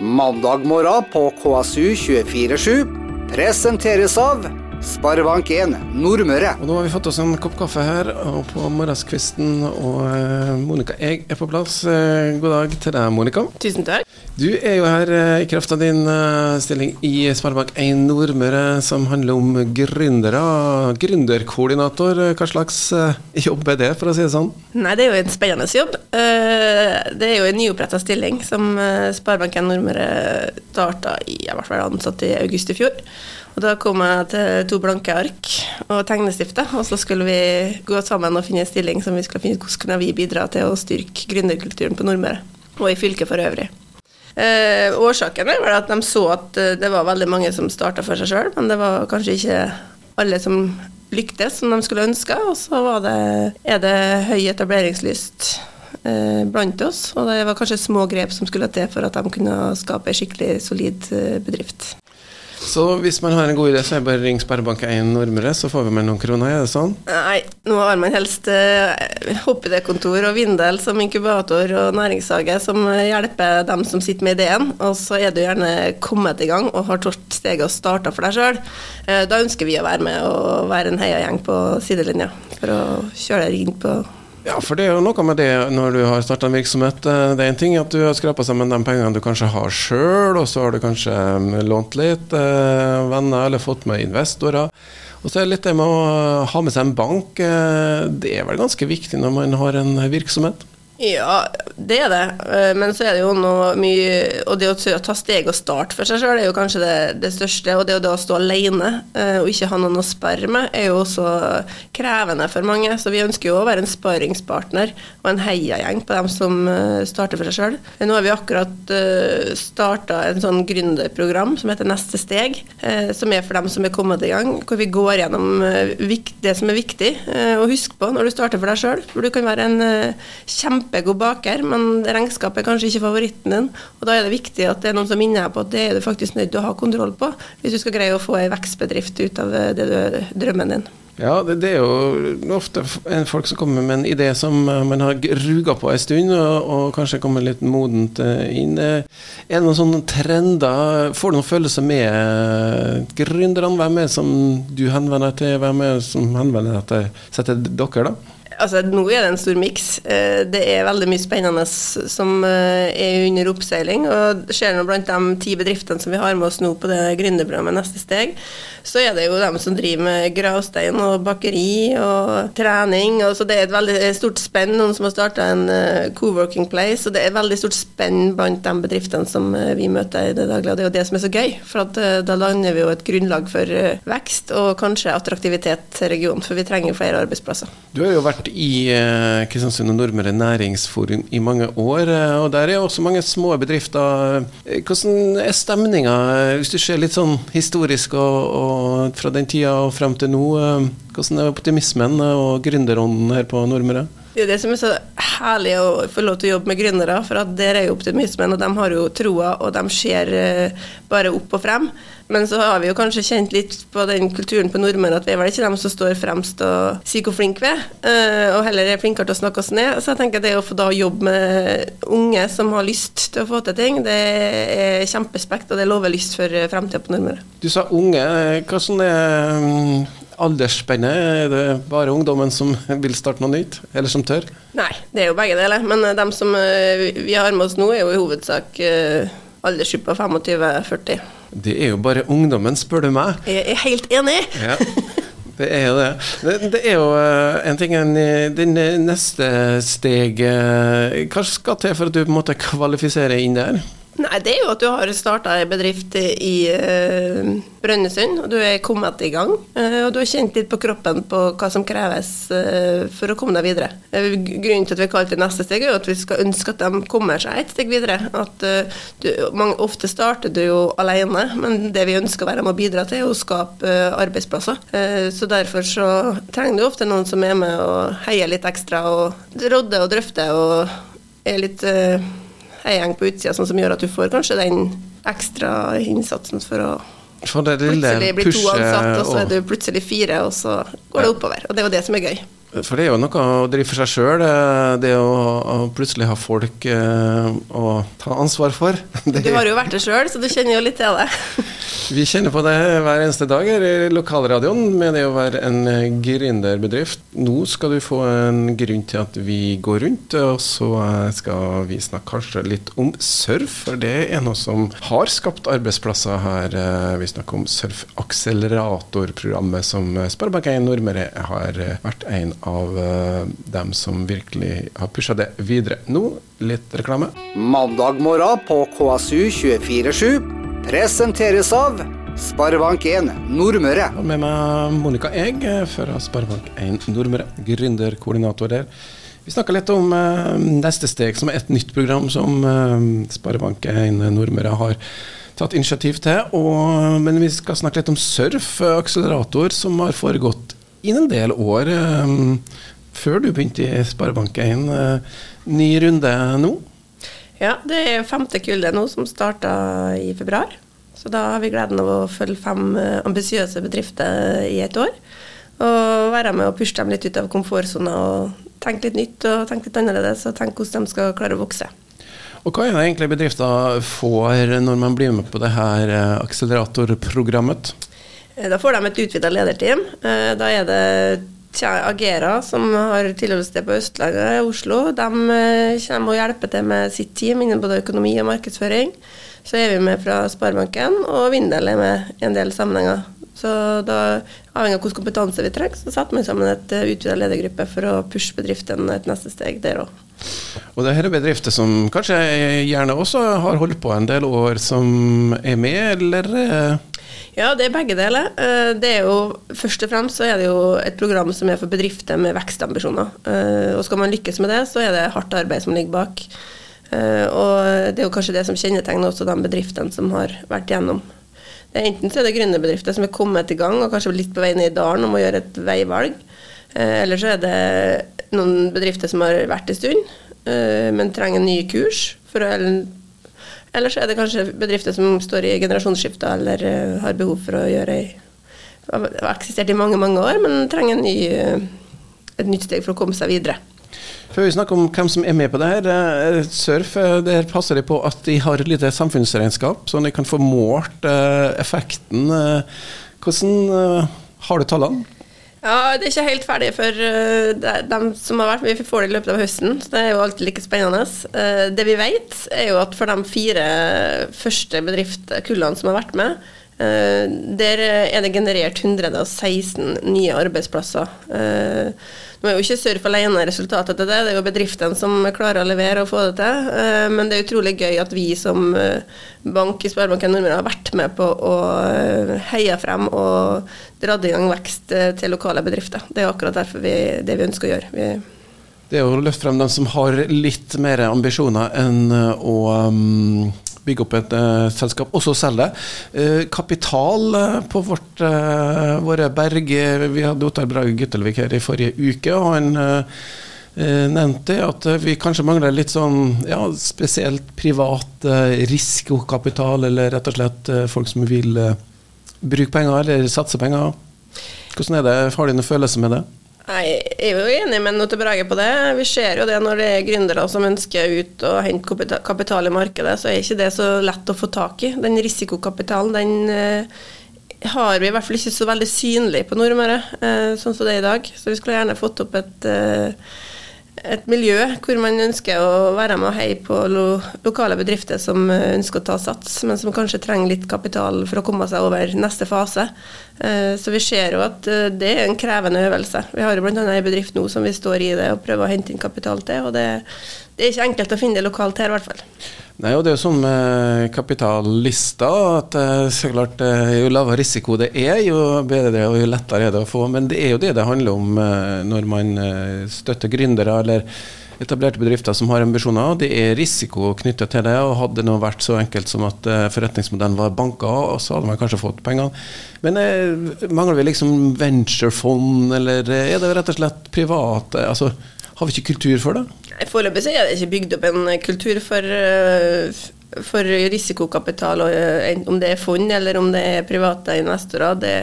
Mandag morgen på KSU 247 presenteres av Sparebank1 Nordmøre. Og nå har vi fått oss en kopp kaffe her og på morgenskvisten, og eh, Monica, jeg er på plass. Eh, god dag til deg, Monica. Tusen takk. Du er jo her eh, i kraft av din eh, stilling i Sparebank1 Nordmøre, som handler om gründere. Gründerkoordinator, hva slags eh, jobb er det, for å si det sånn? Nei, det er jo en spennende jobb. Det er jo en nyoppretta stilling som Sparebank1 Nordmøre starta i Jeg ble ansatt i august i fjor. Og da kom jeg til to blanke ark og tegnestifter, og så skulle vi gå sammen og finne en stilling som vi skulle finne ut hvordan kunne vi bidra til å styrke gründerkulturen på Nordmøre, og i fylket for øvrig. Eh, årsaken var at de så at eh, det var veldig mange som starta for seg sjøl, men det var kanskje ikke alle som lyktes som de skulle ønske. Og så det, er det høy etableringslyst eh, blant oss, og det var kanskje små grep som skulle til for at de kunne skape en skikkelig solid eh, bedrift. Så hvis man har en god idé, så er det bare å ringe Sparebank1 Nordmøre, så får vi med noen kroner, er det sånn? Nei, nå har man helst eh, hoppidékontor og Vindel som inkubator og næringshage som hjelper dem som sitter med ideen. Og så er du gjerne kommet i gang og har tatt steget og starta for deg sjøl. Eh, da ønsker vi å være med og være en heiagjeng på sidelinja for å kjøre deg inn på Ja, for det er jo noe med det når du har starta en virksomhet. Eh, Det er en ting at du har skrapa sammen de pengene du kanskje har sjøl, og så har du kanskje mm, lånt litt eh, venner eller fått med investorer. Og så er det litt det med å ha med seg en bank. eh, Det er vel ganske viktig når man har en virksomhet? Ja, det er det. Eh, Men så er det jo noe mye Og det å ta steg og starte for seg sjøl er jo kanskje det, det største. Og det å stå alene eh, og ikke ha noen å sperre med, er jo også krevende for mange. Så vi ønsker jo å være en sparringspartner og en heiagjeng på dem som eh, starter for seg sjøl. Nå har vi akkurat starta en sånn gründerprogram som heter Neste steg, som er for dem som er kommet i gang, hvor vi går gjennom det som er viktig å huske på når du starter for deg sjøl. For du kan være en eh, kjempegod baker, men regnskap er kanskje ikke favoritten din. Og da er det viktig at det er noen som minner deg på at det er du faktisk nødt til å ha kontroll på, hvis du skal greie å få ei vekstbedrift ut av eh, det du, drømmen din. Ja, det, det er jo ofte folk som kommer med en idé som eh, man har ruga på en stund, og, og kanskje kommer litt modent eh, inn. Er det noen sånne trender? Får du noen følelser med gründerne? Hvem er det som du henvender deg til? Hvem er det som henvender deg til, setter dere, da? Altså, nå er det en stor miks. Eh, Det er veldig mye spennende som eh, er under oppseiling. Og ser nå blant de ti bedriftene som vi har med oss nå på det gründerprogrammet Neste steg, så er det jo dem som driver med gravstein og bakeri og trening. Og så det er et veldig stort spenn. Noen som har starta en eh, co-working place. Og det er et veldig stort spenn blant de bedriftene som eh, vi møter i det daglige. Og det er jo det som er så gøy, for eh, da lander vi jo et grunnlag for eh, vekst og kanskje attraktivitet til regionen, for vi trenger flere arbeidsplasser. Du har jo vært i eh, Kristiansund og Nordmøre næringsforum i mange år, eh, og der er også mange små bedrifter. Eh, Hvordan er stemninga, hvis du ser litt sånn historisk og, og fra den tida og frem til nå? Hvordan er optimismen og gründerånden her på Nordmøre? Det er det som er så herlig å få lov til å jobbe med gründere, for at der er jo optimismen, og de har jo troa, og de ser eh, bare opp og frem. Men så har vi jo kanskje kjent litt på den kulturen på nordmenn at vi er vel ikke dem som står fremst og sier hvor flinke vi er, eh, og heller er flinkere til å snakke oss ned. Så jeg tenker det å få da jobbe med unge som har lyst til å få til ting, det er kjempespekt, og det lover lyst for fremtida på Nordmøre. Du sa unge. sånn er mm, aldersspennet? Er det bare ungdommen som vil starte noe nytt, eller som tør? Nei, det er jo begge deler. Men de som eh, vi har med oss nå, er jo i hovedsak eh, aldersgruppa 25-40. Det er jo bare ungdommen, spør du meg. Jeg er helt enig. Ja, det er jo det. Det, det er jo eh, en ting eh, eh, neste steg eh, Hva skal til for at du på en måte kvalifiserer inn der? Nei, det er jo at du har starta ei bedrift i uh, Brønnøysund, og du er kommet i gang. Uh, og du har kjent litt på kroppen på hva som kreves uh, for å komme deg videre. Grunnen til at vi har kalt det neste steg, er jo at vi skal ønske at de kommer seg et steg videre. At du, mange, Ofte starter du jo alene, men det vi ønsker å være med å bidra til, er å skape arbeidsplasser. Så derfor så trenger du ofte noen som er med og heier litt ekstra, og rodder og drøfter og er litt eh, gjeng på utsida, sånn som gjør at du får kanskje den ekstra innsatsen for å For det lille plutselig bli to ansatte ansatt, og så er du plutselig fire, og så går det oppover. Og det er jo det som er gøy. For det er jo noe å drive for seg sjøl, det å, plutselig ha folk eh, å ta ansvar for. Det, du har jo vært det sjøl, så du kjenner jo litt til det. Vi kjenner på det hver eneste dag her i lokalradioen med det å være en gründerbedrift. Nå skal du få en grunn til at vi går rundt, og så skal vi snakke kanskje litt om surf. For det er noe som har skapt arbeidsplasser her. Vi snakker om Surfakseleratorprogrammet som Sparebank1 Nordmøre har vært en av uh, dem som virkelig har pusha det videre. Nå litt reklame. Mandag morgen på KSU 247 presenteres av Sparebank1 Nordmøre. Med meg Monica Egg fra Sparebank1 Nordmøre, gründerkoordinator der. Vi snakka litt om uh, Neste steg, som er et nytt program som uh, Sparebank1 Nordmøre har tatt initiativ til. Og, men vi skal snakke litt om surf, akselerator, som har foregått i en del år um, før du begynte i Sparebank1. Uh, ny runde nå? Ja, det er femte kulde nå som starta i februar. Så da har vi gleden av å følge fem uh, ambisiøse bedrifter i et år. Og være med og pushe dem litt ut av komfortsona og tenke litt nytt og tenke litt annerledes og tenke hvordan de skal klare å vokse. Og Hva er det egentlig bedrifter får når man blir med på det her akseleratorprogrammet? Eh, da får de et utvida lederteam. Eh, da er det Agera, som har tilholdssted på Østlandet i Oslo. De eh, kommer og hjelper til med sitt team innen både økonomi og markedsføring. Så er vi med fra Sparebanken, og Vindel er med i en del sammenhenger. Så da, avhengig av hvilken kompetanse vi trenger, så setter vi sammen et utvida ledergruppe for å pushe bedriften et neste steg der òg. Og det her er bedrifter som kanskje gjerne også har holdt på en del år, som er med, eller? Ja, det er begge deler. Eh, det er jo, først og fremst så er det jo et program som er for bedrifter med vekstambisjoner. Eh, og skal man lykkes med det, så er det hardt arbeid som ligger bak. Eh, og det er jo kanskje det som kjennetegner også de bedriftene som har vært gjennom. Det er enten så er det gründerbedrifter som er kommet i gang og kanskje litt på vei ned i dalen og må gjøre et veivalg. Eller så er det noen bedrifter som har vært en stund, men trenger en ny kurs. For å eller så er det kanskje bedrifter som står i generasjonsskifte eller uh, har behov for å gjøre ei Har eksistert i mange, mange år, men trenger ny, uh, et nytt steg for å komme seg videre. Før vi snakker om hvem som er med på det her, uh, Surf der passer de på at de har et lite samfunnsregnskap, så de kan få målt effekten. Hvordan har du tallene? Ja, det er ikke helt ferdig for uh, de som har vært med. Vi får det i løpet av høsten, så det er jo alltid like spennende. Uh, det vi vet, er jo at for de fire første bedriftskullene som har vært med, der er det generert 116 nye arbeidsplasser. Nå er jo ikke Surf alene resultatet til det, det er jo bedriftene som klarer å levere og få det til. Men det er utrolig gøy at vi som bank i Sparebanken Nordmøre har vært med på å heie frem og dratt i gang vekst eh, til lokale bedrifter. Det er akkurat derfor vi, det vi ønsker å gjøre. Vi det er å løfte frem dem som har litt mer ambisjoner enn eh, å um, bygge opp et uh, selskap, også selge. Uh, kapital uh, på vårt, våre berg Vi hadde Ottar Brage Guttelvik her i forrige uke, og han nevnte at vi kanskje mangler litt sånn ja, spesielt privat risikokapital, eller rett og slett folk som vil bruke penger eller satse penger. Hvordan er det? Har du noen følelse med det? Jeg er jo enig med Note Brage på det. Vi ser jo det når det er gründere som ønsker ut og hente kapital i markedet, så er ikke det så lett å få tak i. Den risikokapitalen, den eh, har vi i hvert fall ikke så veldig synlig på Nordmøre, eh, sånn som det er i dag. Så vi skulle gjerne fått opp et eh, et miljø hvor man ønsker å være med og heie på lo lokale bedrifter som eh, ønsker å ta sats, men som kanskje trenger litt kapital for å komme seg over neste fase. Eh, så vi ser jo at eh, det er en krevende øvelse. Vi har jo bl.a. en bedrift nå som vi står i det og prøver å hente inn kapital til, og det, det er ikke enkelt å finne det lokalt her i hvert fall. Nei, og det er jo sånn med kapitallister at eh, så klart, eh, jo lavere risiko det er, jo bedre og jo lettere er det å få. Men det er jo det det handler om eh, når man støtter gründere eller etablerte bedrifter som har ambisjoner. Det er risiko knyttet til det. og Hadde det nå vært så enkelt som at forretningsmodellen var banka, så hadde man kanskje fått pengene. Men mangler vi liksom venturefond, eller er det rett og slett private? altså har vi ikke kultur for det? Foreløpig er det ikke bygd opp en kultur for uh, for risikokapital, om det er fond eller om det er private investorer. Det,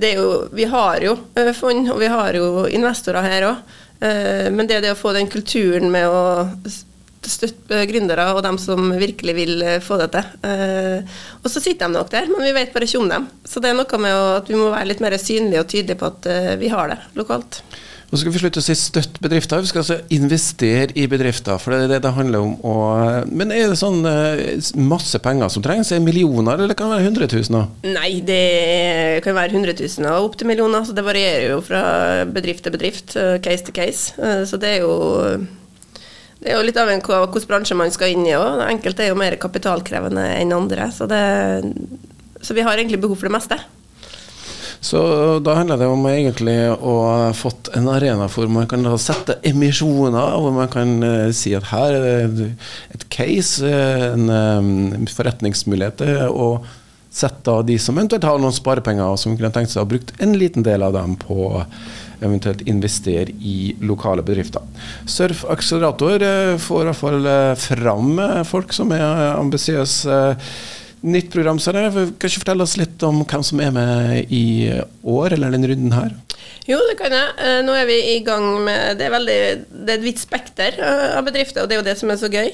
det jo, vi har jo fond, og vi har jo investorer her òg. Men det er det å få den kulturen med å støtte gründere og dem som virkelig vil få det til. Og så sitter de nok der, men vi vet bare ikke om dem. Så det er noe med at vi må være litt mer synlige og tydelige på at vi har det lokalt. Og så skal vi slutte å si støtt bedrifter, vi skal altså investere i bedrifter. For det er det det handler om. Og, men er det sånn eh, masse penger som trengs? Er det millioner, eller kan det være hundretusener? Nei, det kan være hundretusener og opp til millioner. Så det varierer jo fra bedrift til bedrift, eh, case til case. Eh, så det er jo det er jo litt av en hvilken bransje man skal inn i òg. Enkelte er jo mer kapitalkrevende enn andre. Så, det, så vi har egentlig behov for det meste. Så da handler det om egentlig å ha fått en arena hvor man kan sette emisjoner, hvor man kan uh, si at her er det et case, en um, forretningsmulighet, og sette av de som eventuelt har noen sparepenger, og som kunne tenkt seg å ha brukt en liten del av dem på eventuelt investere i lokale bedrifter. Surf Akselerator får i hvert fall fram folk som er ambisiøse nytt program. Så det, kan ikke fortelle oss litt om hvem som er med i år, eller den runden her? Jo, det kan jeg. Eh, nå er vi i gang med Det er, veldig, det er et vidt spekter eh, av bedrifter, og det er jo det som er så gøy.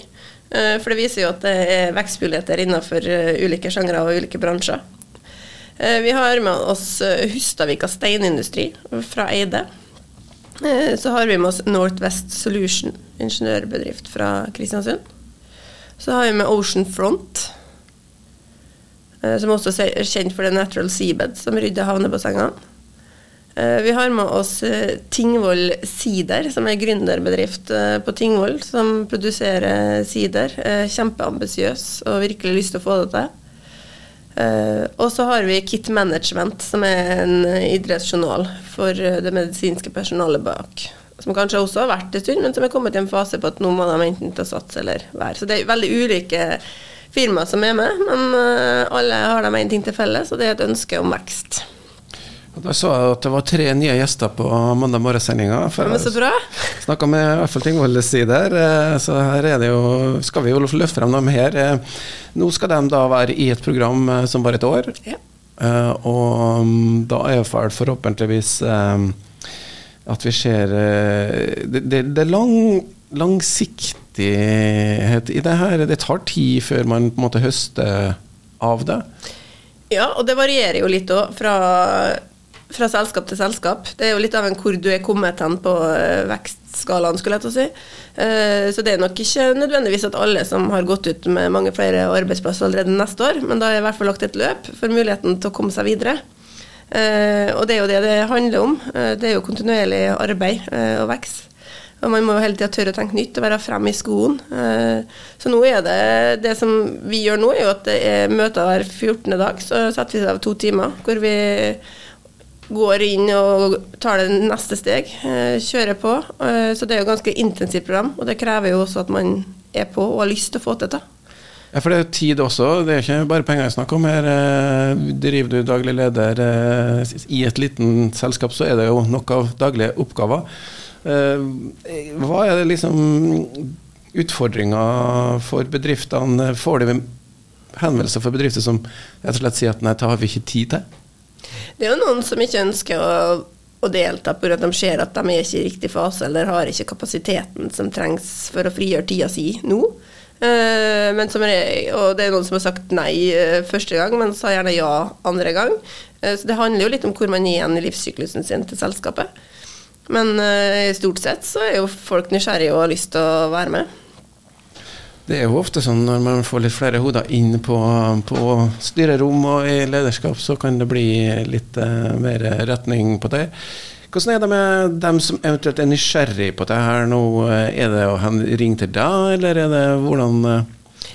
Eh, for det viser jo at det er vekstmuligheter innenfor ulike sjangre og ulike bransjer. Vi har med oss Hustadvika steinindustri fra Eide. Så har vi med oss Northwest Solution, ingeniørbedrift fra Kristiansund. Så har vi med Ocean Front, som også er kjent for The Natural Seabed, som rydder havnebassengene. Eh, vi har med oss eh, Tingvoll Sider, som er gründerbedrift på Tingvoll, som produserer sider. Kjempeambisiøs og virkelig lyst til å få det til. Og så har vi Kit Management, som er en idrettsjournal for det medisinske personalet bak. Som kanskje også har vært en stund, men som er kommet i en fase på at nå må de enten til å satse eller være. Så det er veldig ulike firma som er med, men eh, alle har de én ting til felles, og det er et ønske om vekst. Da så jeg at det var tre nye gjester på mandag morgensendinga. Så bra. Snakka med i hvert fall sider, eh, så her er det jo, skal vi jo løfte frem dem her. Eh, nå skal de da være i et program som var et år. Ja. Og mm, da er det forhåpentligvis at vi ser Det, det, det lang, langsiktig langsiktighet i det her? Det tar tid før man på en måte høster av det? Ja, og det varierer jo litt òg, fra, fra, selskap til selskap. Det er jo litt av en hvor du er kommet hen på eh, vekstskalaen, skulle jeg til å si. Eh, så det er nok ikke nødvendigvis at alle som har gått ut med mange flere arbeidsplasser allerede neste år, men da er i hvert fall lagt et løp for muligheten til å komme seg videre. Uh, og det er jo det det handler om. Det er jo kontinuerlig arbeid og vekst. Og man må jo hele tida tørre å tenke nytt og være frem i skoen. Eh, så nå er det det som vi gjør nå, er jo at det er møter hver 14. dag. Så setter vi av to timer hvor vi går inn og tar det neste steg. Eh, kjører på. Eh, så det er jo ganske intensivt program, og det krever jo også at man er på og har lyst til å få til det. Ja, for det er jo tid også. Det er ikke bare penger jeg snakker om. Her driver du daglig leder i et liten selskap, så er det jo nok av daglige oppgaver. Eh, hva er det liksom utfordringa for bedriftene? Får de henvendelser for bedrifter som rett og slett sier at nei, det har vi ikke tid til? Det er jo noen som ikke ønsker å, å delta pga. at de ser at de er ikke i riktig fase eller har ikke kapasiteten som trengs for å frigjøre tida si nå. Uh, er, og det er noen som har sagt nei uh, første gang, men sa gjerne ja andre gang. Så det handler jo litt om hvor man er igjen i livssyklusen sin til selskapet. Men uh, stort sett så er jo folk nysgjerrige og har lyst til å være med. Det er jo ofte sånn når man får litt flere hoder inn på, på styrerom og i lederskap, så kan det bli litt uh, mer retning på det. Hvordan er det med dem som eventuelt er nysgjerrig på det her nå? Er det å ringe til deg, eller er det hvordan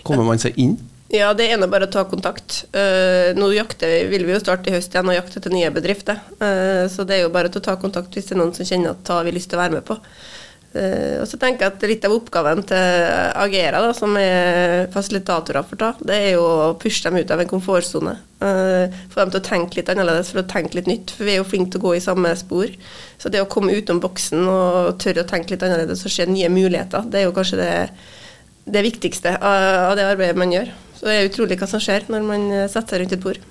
kommer man seg inn? Ja, det ene er bare å ta kontakt. Uh, nå jakter, vil vi jo starte i høst igjen og jakte til nye bedrifter. Uh, så det er jo bare å ta kontakt hvis det er noen som kjenner at har vi lyst til å være med på. Uh, og så tenker jeg at litt av oppgaven til Agera, da, som er fasilitatorer for ta, det er jo å pushe dem ut av en komfortsone. få dem til å tenke litt annerledes, for å tenke litt nytt. For vi er jo flinke til å gå i samme spor. Så det å komme utom boksen og tørre å tenke litt annerledes og se nye muligheter, det er jo kanskje det det viktigste av det arbeidet man gjør. Så det er utrolig hva som skjer når man setter seg rundt et bord.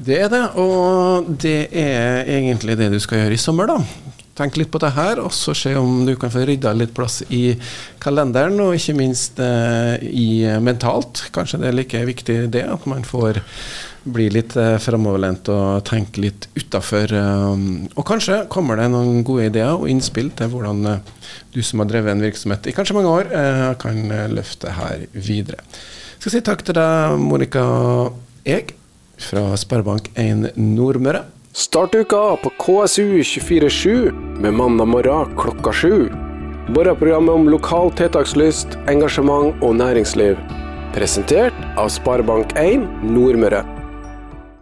Det er det, og det er egentlig det du skal gjøre i sommer, da. Tenk litt på det her, og så se om du kan få rydda litt plass i kalenderen, og ikke minst eh, i mentalt. Kanskje det er like viktig det, at man får bli litt eh, framoverlent og tenke litt utafor. Eh, og kanskje kommer det noen gode ideer og innspill til hvordan eh, du som har drevet en virksomhet i kanskje mange år, eh, kan eh, løfte her videre. Skal si takk til deg, Monica Eg fra Sparebank1 Nordmøre. Start uka på KSU247 med mandag morgen klokka sju. Morgenprogrammet om lokal tiltakslyst, engasjement og næringsliv. Presentert av Sparebank1 Nordmøre.